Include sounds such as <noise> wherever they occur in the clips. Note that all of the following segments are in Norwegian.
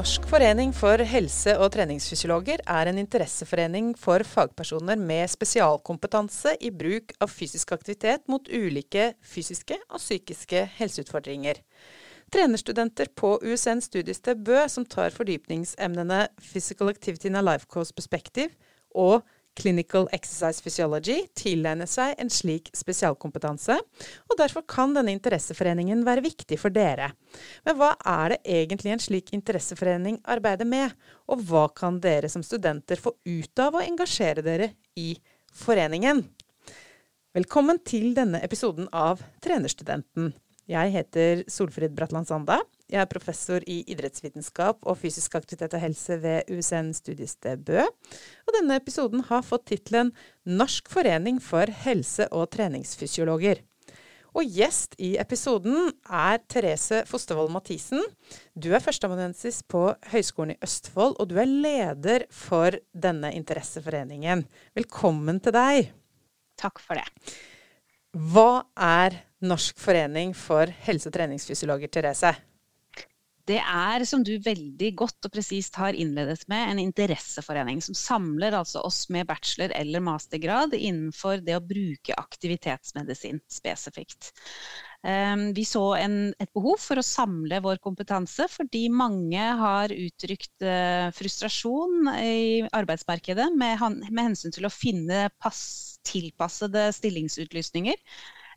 Norsk forening for helse- og treningsfysiologer er en interesseforening for fagpersoner med spesialkompetanse i bruk av fysisk aktivitet mot ulike fysiske og psykiske helseutfordringer. Trenerstudenter på USN studiested Bø som tar fordypningsemnene Physical Activity in a Life Course Perspective og Clinical Exercise Physiology tilegne seg en slik spesialkompetanse, og derfor kan denne interesseforeningen være viktig for dere. Men hva er det egentlig en slik interesseforening arbeider med, og hva kan dere som studenter få ut av å engasjere dere i foreningen? Velkommen til denne episoden av Trenerstudenten. Jeg heter Solfrid Bratland Sanda. Jeg er professor i idrettsvitenskap og fysisk aktivitet og helse ved USN studiested Bø. Og denne episoden har fått tittelen Norsk forening for helse- og treningsfysiologer. Og gjest i episoden er Therese Fostervold Mathisen. Du er førsteamanuensis på Høgskolen i Østfold, og du er leder for denne interesseforeningen. Velkommen til deg. Takk for det. Hva er Norsk forening for helse- og treningsfysiologer, Therese? Det er, som du veldig godt og presist har innledet med, en interesseforening som samler altså oss med bachelor- eller mastergrad innenfor det å bruke aktivitetsmedisin spesifikt. Ehm, vi så en, et behov for å samle vår kompetanse, fordi mange har uttrykt eh, frustrasjon i arbeidsmarkedet med, med hensyn til å finne pass, tilpassede stillingsutlysninger.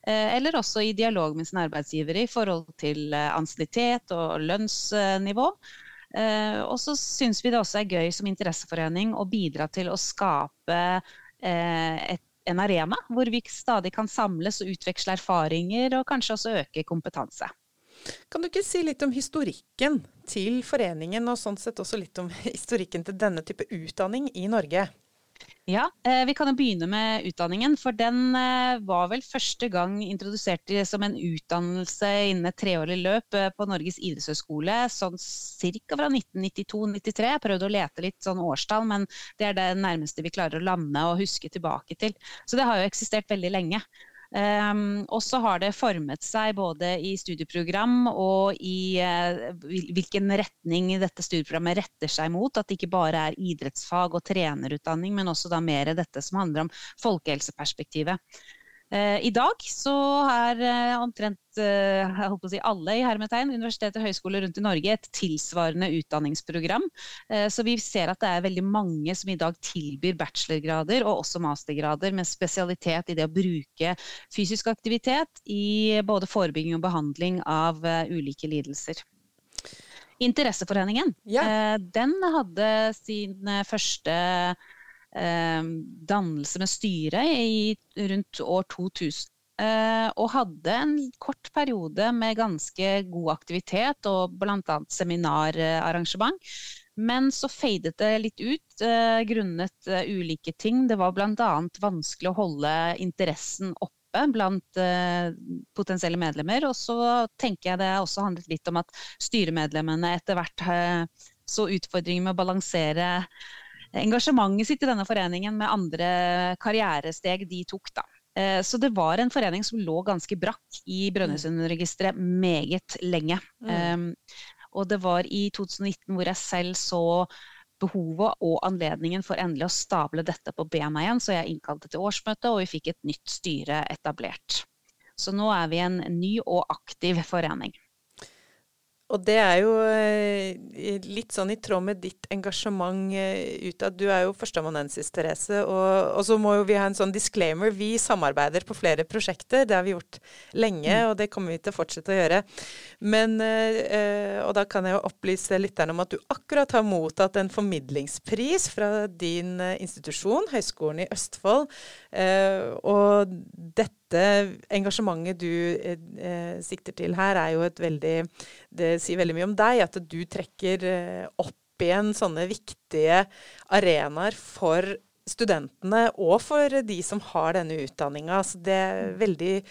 Eh, eller også i dialog med sin arbeidsgiver i forhold til eh, ansiennitet og lønnsnivå. Eh, og så syns vi det også er gøy som interesseforening å bidra til å skape et, en arena hvor vi stadig kan samles og utveksle erfaringer, og kanskje også øke kompetanse. Kan du ikke si litt om historikken til foreningen, og sånn sett også litt om historikken til denne type utdanning i Norge? Ja, eh, Vi kan jo begynne med utdanningen. For den eh, var vel første gang introdusert som en utdannelse innen et treårig løp eh, på Norges idrettshøgskole sånn ca. fra 1992-93. Jeg prøvde å lete litt sånn årstall, men det er det nærmeste vi klarer å lande og huske tilbake til. Så det har jo eksistert veldig lenge. Um, og så har det formet seg både i studieprogram og i uh, hvilken retning dette studieprogrammet retter seg mot. At det ikke bare er idrettsfag og trenerutdanning, men også da mer dette som handler om folkehelseperspektivet. Eh, I dag så er eh, omtrent eh, si alle i hermetegn, universiteter og høyskoler rundt i Norge et tilsvarende utdanningsprogram. Så vi ser at det er veldig mange som i dag tilbyr bachelorgrader og også mastergrader med spesialitet i det å bruke fysisk aktivitet i både forebygging og behandling av ulike lidelser. Interesseforeningen ja. den hadde sin første dannelse med styret i rundt år 2000. Eh, og hadde en kort periode med ganske god aktivitet og bl.a. seminararrangement. Men så fadet det litt ut eh, grunnet ulike ting. Det var bl.a. vanskelig å holde interessen oppe blant potensielle medlemmer. Og så tenker jeg det også handlet litt om at styremedlemmene etter hvert så utfordringer med å balansere engasjementet sitt i denne foreningen med andre karrieresteg de tok. da. Eh, så det var en forening som lå ganske brakk i Brønnøysundregisteret meget lenge. Mm. Um, og det var i 2019 hvor jeg selv så behovet og anledningen for endelig å stable dette på bena igjen, så jeg innkalte til årsmøte, og vi fikk et nytt styre etablert. Så nå er vi en ny og aktiv forening. Og det er jo eh, litt sånn i tråd med ditt engasjement eh, utad. Du er jo førsteamanuensis, Therese. Og, og, så må jo vi ha en sånn disclaimer. Vi samarbeider på flere prosjekter. Det har vi gjort lenge, mm. og det kommer vi til å fortsette å gjøre. Men, eh, og da kan jeg jo opplyse lytterne om at du akkurat har mottatt en formidlingspris fra din institusjon, Høgskolen i Østfold. Og dette engasjementet du eh, sikter til her, er jo et veldig Det sier veldig mye om deg. At du trekker eh, opp igjen sånne viktige arenaer for studentene og for de som har denne utdanninga. Så det er veldig eh,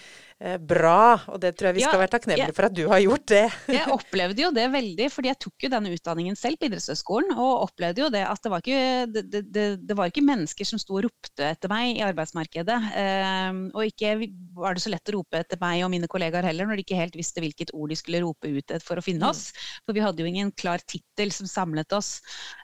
bra. Og det tror jeg vi skal være takknemlige for at du har gjort det. <laughs> jeg <laughs> opplevde jo det veldig, fordi jeg tok jo denne utdanningen selv på idrettshøyskolen. Og opplevde jo det at det var, ikke, det, det, det var ikke mennesker som sto og ropte etter meg i arbeidsmarkedet. Eh, og ikke var det så lett å rope etter meg og mine kollegaer heller, når de ikke helt visste hvilket ord de skulle rope ut for å finne mm. oss. For vi hadde jo ingen klar tittel som samlet oss.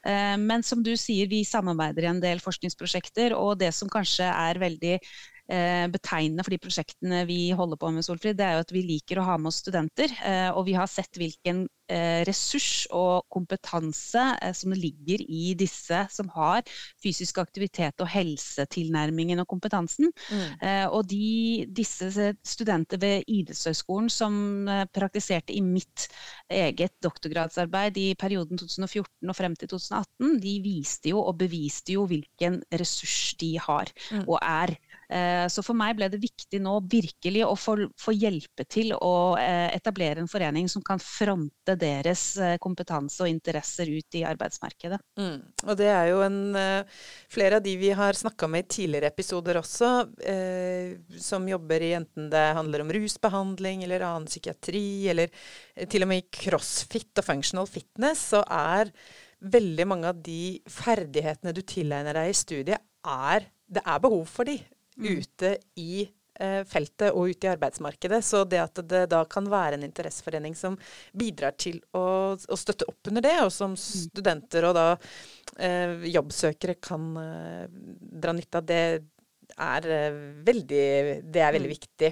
Eh, men som du sier, vi samarbeider i en del forskningsprosjekter, og det som kanskje er veldig Eh, betegnende for de prosjektene vi holder på med, Solfrid, det er jo at vi liker å ha med oss studenter. Eh, og vi har sett hvilken eh, ressurs og kompetanse som ligger i disse som har fysisk aktivitet og helsetilnærmingen og kompetansen. Mm. Og de, disse studenter ved Idrettshøgskolen som praktiserte i mitt eget doktorgradsarbeid i perioden 2014 og frem til 2018, de viste jo og beviste jo hvilken ressurs de har mm. og er Eh, så for meg ble det viktig nå virkelig å få, hjelpe til å eh, etablere en forening som kan fronte deres eh, kompetanse og interesser ut i arbeidsmarkedet. Mm. Og det er jo en Flere av de vi har snakka med i tidligere episoder også, eh, som jobber i enten det handler om rusbehandling eller annen psykiatri, eller til og med i crossfit og functional fitness, så er veldig mange av de ferdighetene du tilegner deg i studiet, er, det er behov for de. Ute i eh, feltet og ute i arbeidsmarkedet. Så det at det da kan være en interesseforening som bidrar til å, å støtte opp under det, og som mm. studenter og da eh, jobbsøkere kan eh, dra nytte av, det er eh, veldig, det er veldig mm. viktig.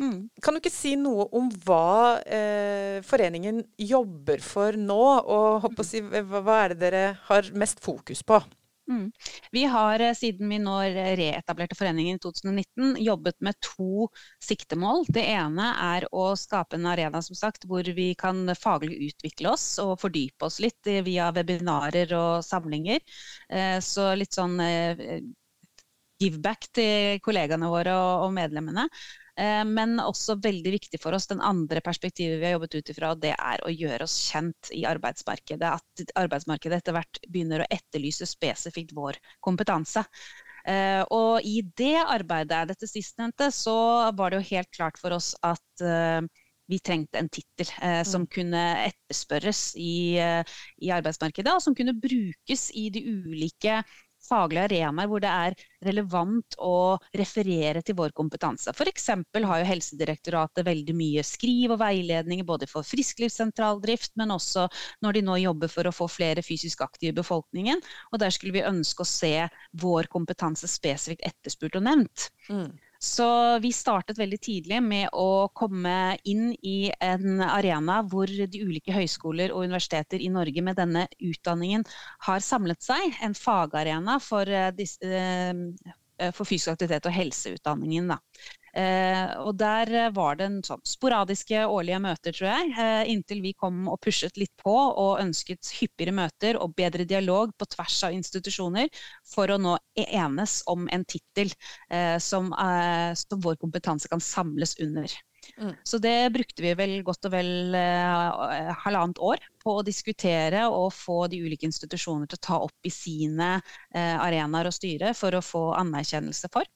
Mm. Kan du ikke si noe om hva uh, foreningen jobber for nå, og si, hva, hva er det dere har mest fokus på? Mm. Vi har eh, siden vi nå reetablerte foreningen i 2019 jobbet med to siktemål. Det ene er å skape en arena som sagt, hvor vi kan faglig utvikle oss og fordype oss litt via webinarer og samlinger. Eh, så litt sånn eh, give back til kollegaene våre og medlemmene. Eh, men også veldig viktig for oss, den andre perspektivet vi har jobbet ut ifra, det er å gjøre oss kjent i arbeidsmarkedet. At arbeidsmarkedet etter hvert begynner å etterlyse spesifikt vår kompetanse. Uh, og i det arbeidet, dette sistnevnte, så var det jo helt klart for oss at uh, vi trengte en tittel uh, som mm. kunne etterspørres i, i, arbeidsmarkedet, og som kunne brukes i de ulike faglige arenaer hvor det er relevant å referere til vår kompetanse. F.eks. har jo Helsedirektoratet veldig mye skriv og veiledninger både for frisklivssentraldrift, men også når de nå jobber for å få flere fysisk aktive i befolkningen. Og der skulle vi ønske å se vår kompetanse spesifikt etterspurt og nevnt. Mm. Så vi startet veldig tidlig med å komme inn i en arena hvor de ulike høyskoler og universiteter i Norge med denne utdanningen har samlet seg. En fagarena for, eh, disse, eh, for fysisk aktivitet og helseutdanningen. Da. Eh, og der eh, var det en sånn sporadiske årlige møter, tror jeg, eh, inntil vi kom og pushet litt på og ønsket hyppigere møter og bedre dialog på tvers av institusjoner for å nå enes om en tittel eh, som, eh, som, vår kompetanse kan samles under. Mm. Så det brukte vi vel godt og vel eh, halvannet år på å diskutere og få de ulike institusjoner til å ta opp i sine arenaer og styre for å få anerkjennelse for.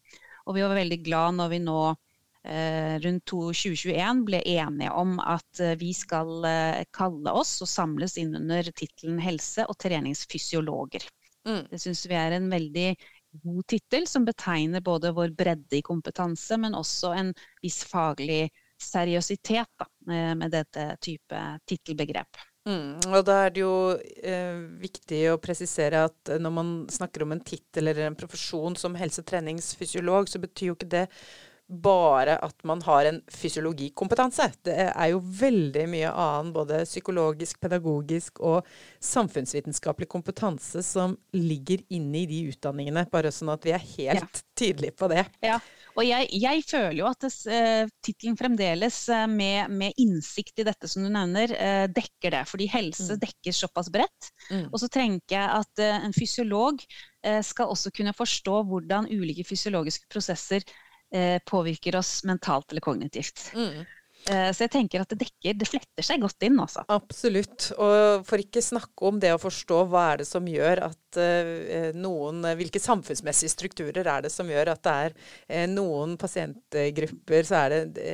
Og vi var veldig glad når vi nå eh, rundt 2021 ble enige om at eh, vi skal eh, kalle oss og samles inn under tittelen helse- og treningsfysiologer. Mm. Det syns vi er en veldig god tittel, som betegner både vår bredde i kompetanse, men også en viss faglig seriøsitet da, med dette type tittelbegrep. Mm, og da er det jo eh, viktig å presisere at når man snakker om en tittel eller en profesjon som helsetreningsfysiolog, så betyr jo ikke det bare at man har en fysiologikompetanse. Det er jo veldig mye annen, både psykologisk, pedagogisk og samfunnsvitenskapelig kompetanse som ligger inne i de utdanningene. Bare sånn at vi er helt ja. tydelige på det. Ja, og jeg, jeg, føler jo at uh, tittelen fremdeles, uh, med, med, innsikt i dette som du nevner, uh, dekker det. Fordi helse mm. dekker såpass bredt. Mm. Og så tenker jeg at en fysiolog skal også kunne forstå hvordan ulike fysiologiske prosesser påvirker oss mentalt eller kognitivt. Mm. Eh, så jeg tenker at det dekker, det fletter seg godt inn, altså. Absolutt. Og for ikke snakke om det å forstå hva er det som gjør at uh, noen Hvilke samfunnsmessige strukturer er det som gjør at det er uh, noen pasientgrupper så er det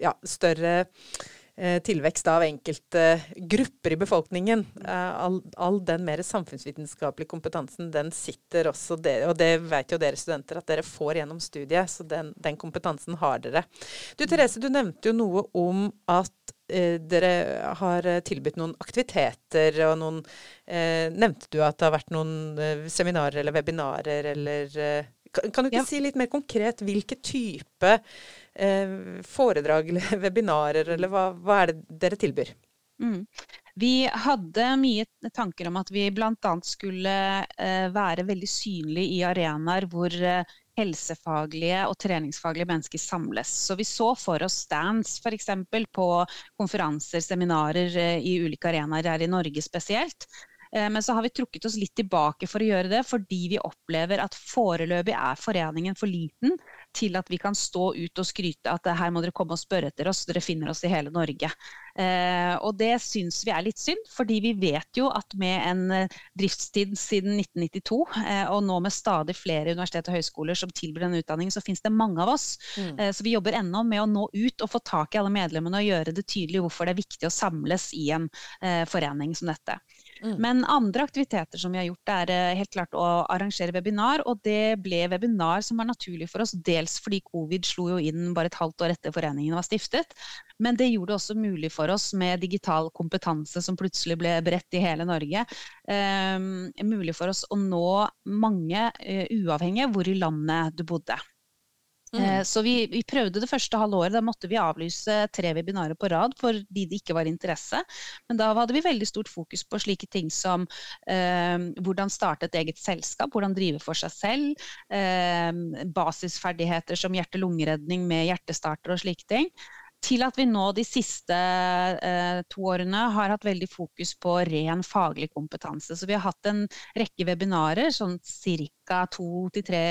ja, større Eh, tilvekst av enkelte grupper i befolkningen. Eh, all, all, den mer samfunnsvitenskapelige kompetansen, den sitter også dere, og det vet jo dere studenter at dere får gjennom studiet, så den, den kompetansen har dere. Du Therese, du nevnte jo noe om at eh, dere har tilbudt noen aktiviteter, og noen eh, Nevnte du at det har vært noen eh, seminarer eller webinarer eller eh, kan, kan, du ikke ja. si litt mer konkret hvilke type eh, foredrag eller <laughs> webinarer, eller hva, hva, er det dere tilbyr? Mm. Vi hadde mye tanker om at vi bl.a. skulle eh, være veldig synlige i arenaer hvor eh, helsefaglige og treningsfaglige mennesker samles. Så vi så for oss stands f.eks. på konferanser, seminarer eh, i ulike arenaer her i Norge spesielt. Eh, men så har vi trukket oss litt tilbake for å gjøre det, fordi vi opplever at foreløpig er foreningen for liten til at vi kan stå ut og skryte at her må dere komme og spørre etter oss, dere finner oss i hele Norge. Eh, og det syns vi er litt synd, fordi vi vet jo at med en eh, driftstid siden 1992, og nå med stadig flere universitet og høyskoler som tilbyr denne utdanningen, så finnes det mange av oss. Mm. Så vi jobber ennå med å nå ut og få tak i alle medlemmene og gjøre det tydelig hvorfor det er viktig å samles i en forening som dette. Mm. Men andre aktiviteter som vi har gjort, er eh, helt klart å arrangere webinar. Og det ble webinar som var naturlig for oss, dels fordi covid slo jo inn bare et halvt år etter foreningen var stiftet. Men det gjorde det også mulig for oss med digital kompetanse som plutselig ble bredt i hele Norge. Um, mulig for oss å nå mange, uh, uavhengig hvor i landet du bodde. Mm. Eh, så vi, vi, prøvde det første halvåret. Da måtte vi avlyse tre webinarer på rad fordi det ikke var interesse. Men da hadde vi veldig stort fokus på slike ting som eh, hvordan starte et eget selskap, hvordan drive for seg selv, eh, basisferdigheter som hjerte-lungeredning med hjertestarter og slike ting til at vi nå de siste eh, to årene har hatt veldig fokus på ren faglig kompetanse. Så vi har hatt en rekke webinarer, sånn ca. to til tre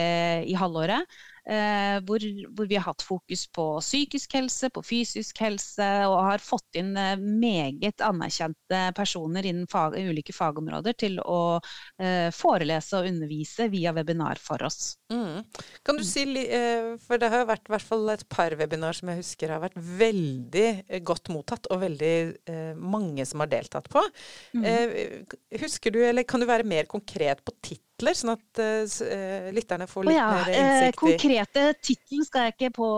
i halvåret, Eh, hvor, hvor, vi har hatt fokus på psykisk helse, på fysisk helse, og har fått inn eh, meget anerkjente personer innen fag, ulike fagområder til å eh, forelese og undervise via webinar for oss. Mm. Kan du si, for det har vært i hvert fall et par webinar som jeg husker har vært veldig godt mottatt, og veldig mange som har deltatt på. Mm. Husker du, eller kan du være mer konkret på tittel? Titler, sånn at uh, lytterne får litt ja. mer innsikt i Konkrete titler skal jeg ikke på,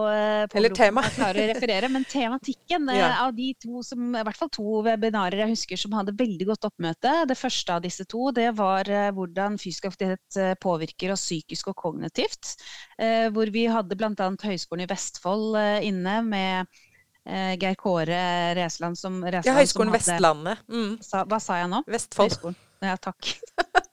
på Eller tema. klare å referere, men tematikken ja. av de to som, i hvert fall to webinarer jeg husker som hadde veldig godt oppmøte. Det første av disse to det var hvordan fysisk aktivitet påvirker oss psykisk og kognitivt. Hvor vi hadde bl.a. Høgskolen i Vestfold inne med Geir Kåre Resland som Resland, Ja, Høgskolen Vestlandet. Mm. Sa, hva sa jeg nå? Vestfold. Høyskolen. Ja, takk.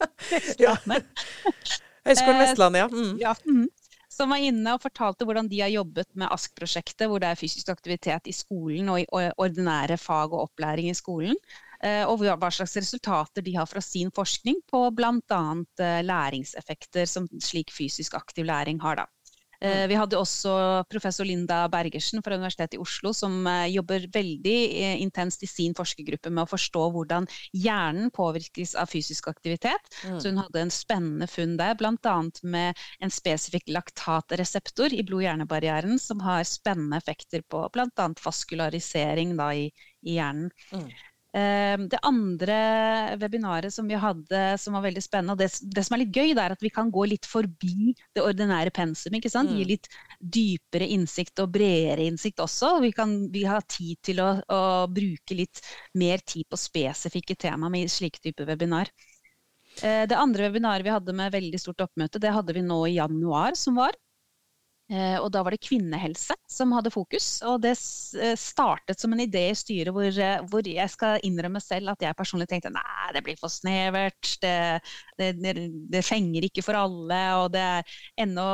<laughs> ja. <laughs> Høgskolen Vestlandet, ja. Mm. ja. Mm. Som var inne og fortalte hvordan de har jobbet med ASK-prosjektet, hvor det er fysisk aktivitet i skolen og i ordinære fag og opplæring i skolen. Eh, og hva slags resultater de har fra sin forskning på bl.a. Eh, læringseffekter som slik fysisk aktiv læring har. Da. Eh, mm. Vi hadde også professor Linda Bergersen fra Universitetet i Oslo, som eh, jobber veldig eh, intenst i sin forskergruppe med å forstå hvordan hjernen påvirkes av fysisk aktivitet. Mm. Så hun hadde en spennende funn der, bl.a. med en spesifikk laktatreseptor i blod-hjernebarrieren som har spennende effekter på bl.a. vaskularisering da, i, i, hjernen. Mm. Ehm, det andre webinaret som vi hadde som var veldig spennende, og det, det, som er litt gøy, det er at vi kan gå litt forbi det ordinære pensum. ikke sant? Gi mm. litt dypere innsikt og bredere innsikt også. Vi, kan, vi har tid til å, å, bruke litt mer tid på spesifikke tema med slike typer webinar. Eh, det andre webinaret vi hadde med veldig stort oppmøte, det hadde vi nå i januar som var. Eh, og da var det kvinnehelse som hadde fokus. Og det eh, startet som en idé i styret hvor, eh, hvor jeg skal innrømme selv at jeg personlig tenkte nei, det blir for snevert, det, det, det, fenger ikke for alle, og det er ennå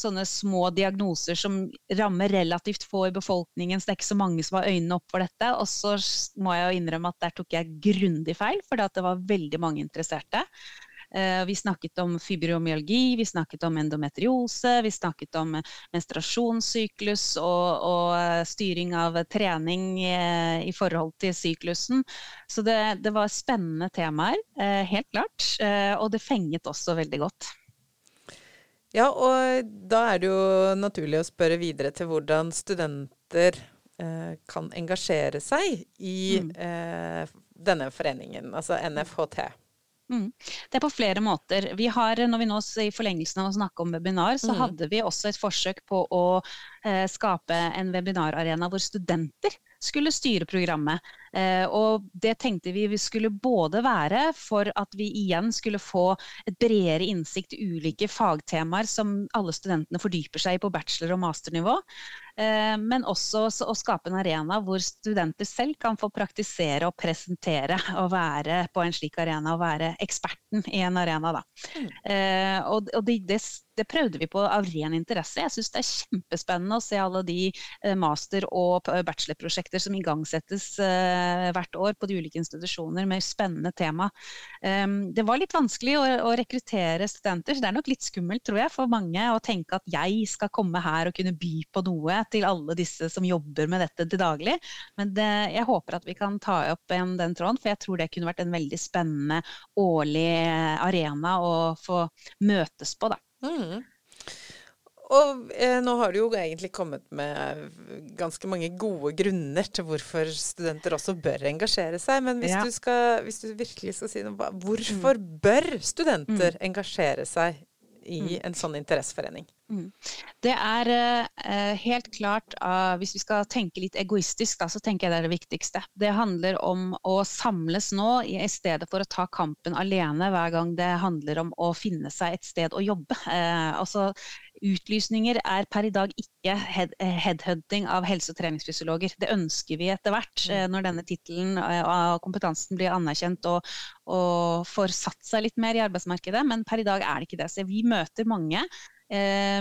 sånne små diagnoser som rammer relativt få i befolkningen, så det er ikke så mange som har øynene opp for dette. Og så må jeg jo innrømme at der tok jeg grundig feil, for det var veldig mange interesserte. Eh, vi snakket om fibromyalgi, vi snakket om endometriose, vi snakket om menstruasjonssyklus og, og styring av trening i forhold til syklusen. Så det, det var spennende temaer, helt klart. Og det fenget også veldig godt. Ja, og da er det jo naturlig å spørre videre til hvordan studenter eh, kan engasjere seg i mm. eh, denne foreningen, altså NFHT. Mm. Det er på flere måter. Vi har, når vi nå I forlengelsen av å snakke om webinar, så mm. hadde vi også et forsøk på å eh, skape en webinararena hvor studenter skulle styre programmet. Eh, og det tenkte vi vi skulle både være for at vi igjen skulle få et bredere innsikt i ulike fagtemaer som alle studentene fordyper seg i på bachelor- og masternivå. Eh, men også å skape en arena hvor studenter selv kan få praktisere og presentere og være på en slik arena og være eksperten i en arena. Da. Mm. Eh, og det, det, det prøvde vi på av ren interesse. Jeg syns det er kjempespennende å se alle de eh, master- og bachelorprosjekter som igangsettes hvert år på de ulike institusjoner med spennende tema. Det var litt vanskelig å rekruttere studenter, så det er nok litt skummelt tror jeg, for mange å tenke at jeg skal komme her og kunne by på noe til alle disse som jobber med dette til daglig. Men det, jeg håper at vi kan ta opp igjen den tråden, for jeg tror det kunne vært en veldig spennende årlig arena å få møtes på. da. Mm. Og eh, nå har du jo egentlig kommet med ganske mange gode grunner til hvorfor studenter også bør engasjere seg. Men hvis, ja. du, skal, hvis du, virkelig skal si noe, hvorfor mm. bør studenter mm. engasjere seg i mm. en sånn interesseforening? Mm. Det er eh, helt klart, uh, hvis vi skal tenke litt egoistisk, da, så tenker jeg det er det viktigste. Det handler om å samles nå i stedet for å ta kampen alene hver gang det handler om å finne seg et sted å jobbe. Eh, altså, utlysninger er per i dag ikke head, headhunting av helse- og treningsfysiologer. Det ønsker vi etter hvert, eh, når denne tittelen og kompetansen blir anerkjent og, og får satt seg litt mer i arbeidsmarkedet, men per i dag er det ikke det. Så vi møter mange Eh,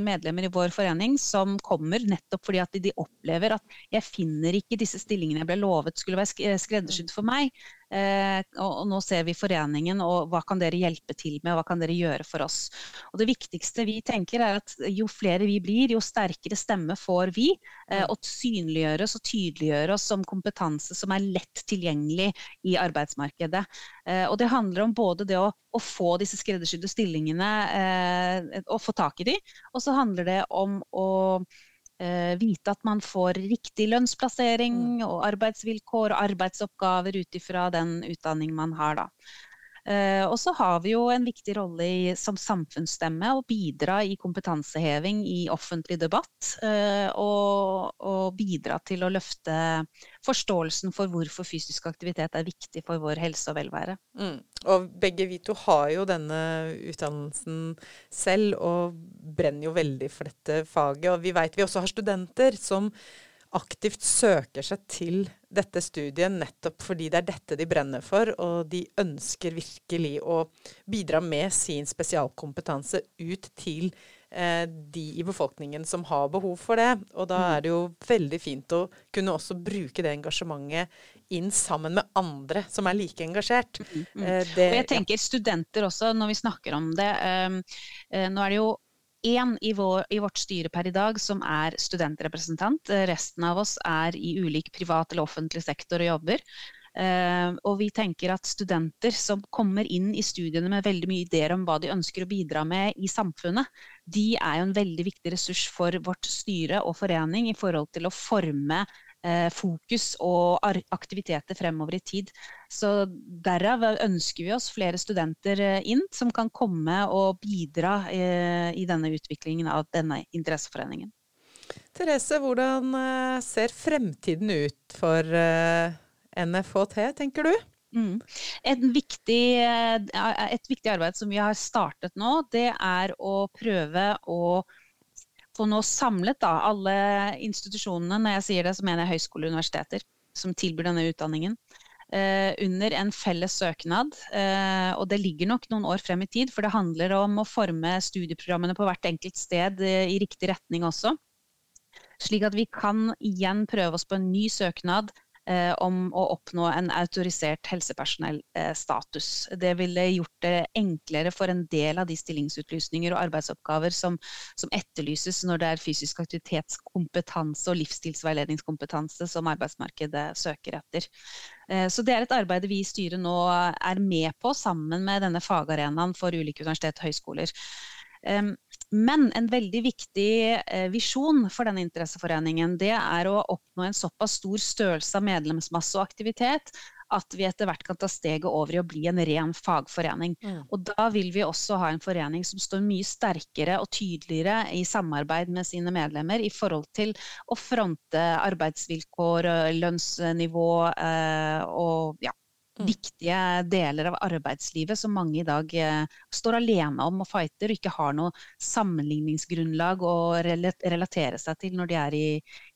medlemmer i vår forening som kommer nettopp fordi at de opplever at jeg finner ikke disse stillingene jeg ble lovet skulle være skreddersydd for meg. Eh, og, nå ser vi foreningen, og hva kan dere hjelpe til med, og hva kan dere gjøre for oss. Og Det viktigste vi tenker er at jo flere vi blir, jo sterkere stemme får vi. Eh, og synliggjøre oss og tydeliggjøre oss som kompetanse som er lett tilgjengelig i arbeidsmarkedet. Eh, og det handler om både det å, å få disse skreddersydde stillingene, og få tak i de, og så handler det om å eh, vite at man får riktig lønnsplassering mm. og arbeidsvilkår og arbeidsoppgaver ut ifra den utdanning man har. Da. Eh, og så har vi jo en viktig rolle i, som samfunnsstemme å bidra i kompetanseheving i offentlig debatt. Eh, og, og, bidra til å løfte forståelsen for hvorfor fysisk aktivitet er viktig for vår helse og velvære. Mm. Og begge vi to har jo denne utdannelsen selv, og brenner jo veldig for dette faget. Og vi veit vi også har studenter som aktivt søker seg til dette studiet nettopp fordi det er dette de brenner for, og de ønsker virkelig å bidra med sin spesialkompetanse ut til eh, de i befolkningen som har behov for det. Og da mm. er det jo veldig fint å kunne også bruke det engasjementet inn sammen med andre som er like engasjert. Mm, mm. Eh, det, og jeg tenker studenter også, når vi snakker om det. Um, uh, nå er det jo én i, i, vårt styre per i dag som er studentrepresentant. Resten av oss er i ulik privat eller offentlig sektor og jobber. Uh, og vi tenker at studenter som kommer inn i studiene med veldig mye ideer om hva de ønsker å bidra med i samfunnet, de er jo en veldig viktig ressurs for vårt styre og forening i forhold til å forme fokus og aktiviteter fremover i tid. Så Derav ønsker vi oss flere studenter eh, inn som kan komme og bidra eh, i denne utviklingen av denne interesseforeningen. Therese, hvordan ser fremtiden ut for NFHT, tenker du? Mm. Et, viktig, et viktig arbeid som vi har startet nå, det er å prøve å få nå samlet da, alle institusjonene, når jeg sier det, så mener jeg høyskoler og universiteter, som tilbyr denne utdanningen. eh, under en felles søknad. Eh, og det ligger nok noen år frem i tid, for det handler om å forme studieprogrammene på hvert enkelt sted eh, i riktig retning også. Slik at vi kan igjen prøve oss på en ny søknad eh, om å oppnå en autorisert helsepersonellstatus. Det ville gjort det enklere for en del av de stillingsutlysninger og arbeidsoppgaver som, som etterlyses når det er fysisk aktivitetskompetanse og livsstilsveiledningskompetanse som arbeidsmarkedet søker etter. Eh, så det er et arbeid vi i styret nå er med på, sammen med denne fagarenaen for ulike universitet og høyskoler. Men en veldig viktig eh, visjon for denne interesseforeningen, det er å oppnå en såpass stor størrelse av medlemsmasse og aktivitet at vi etter hvert kan ta steget over i å bli en ren fagforening. Mm. Og da vil vi også ha en forening som står mye sterkere og tydeligere i samarbeid med sine medlemmer i forhold til å fronte arbeidsvilkår, lønnsnivå eh, og ja. Viktige deler av arbeidslivet som mange i dag eh, står alene om og fighter, og ikke har noe sammenligningsgrunnlag å relatere seg til når de er i,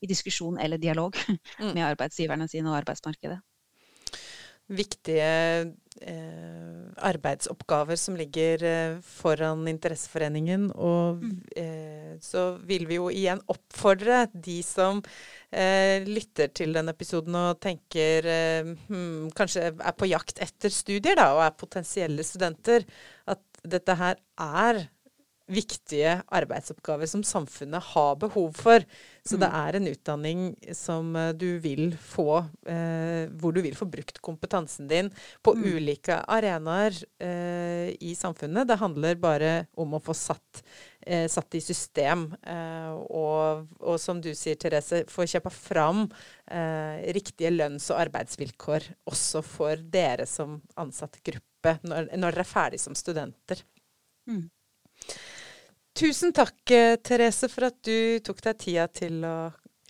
i diskusjon eller dialog <laughs> mm. med arbeidsgiverne sine og arbeidsmarkedet viktige eh, arbeidsoppgaver som ligger eh, foran Interesseforeningen. Og mm. eh, så vil vi jo igjen oppfordre de som eh, lytter til denne episoden og tenker eh, hmm, Kanskje er på jakt etter studier, da, og er potensielle studenter, at dette her er viktige arbeidsoppgaver som samfunnet har behov for. Så mm. det er en utdanning som eh, du vil få, eh, hvor du vil få brukt kompetansen din på mm. ulike arenaer eh, i samfunnet. Det handler bare om å få satt, eh, satt i system, eh, og, og, som du sier, Therese, få kjøpe fram eh, riktige lønns- og arbeidsvilkår også for dere som ansatt gruppe, når, når dere er ferdig som studenter. Mm. Tusen takk, eh, Therese, for at du tok deg tida til å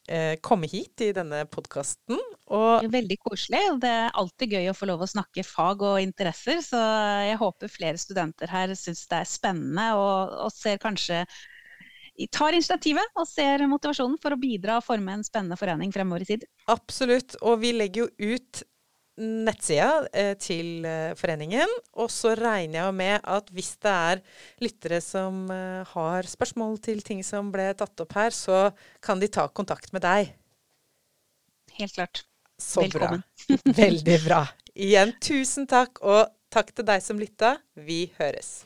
eh, komme hit i denne podkasten. Veldig koselig. og Det er alltid gøy å få lov å snakke fag og interesser, så jeg håper flere studenter her syns det er spennende og, og ser kanskje tar initiativet og ser motivasjonen for å bidra og forme en spennende forening fremover i tid. Absolutt. Og vi legger jo ut nettsida eh, til eh, foreningen. Og så regner jeg med at hvis det er lyttere som eh, har spørsmål til ting som ble tatt opp her, så kan de ta kontakt med deg. Helt klart. Så Velkommen. bra. <laughs> Veldig bra. Igjen tusen takk, og takk til deg som lytta. Vi høres.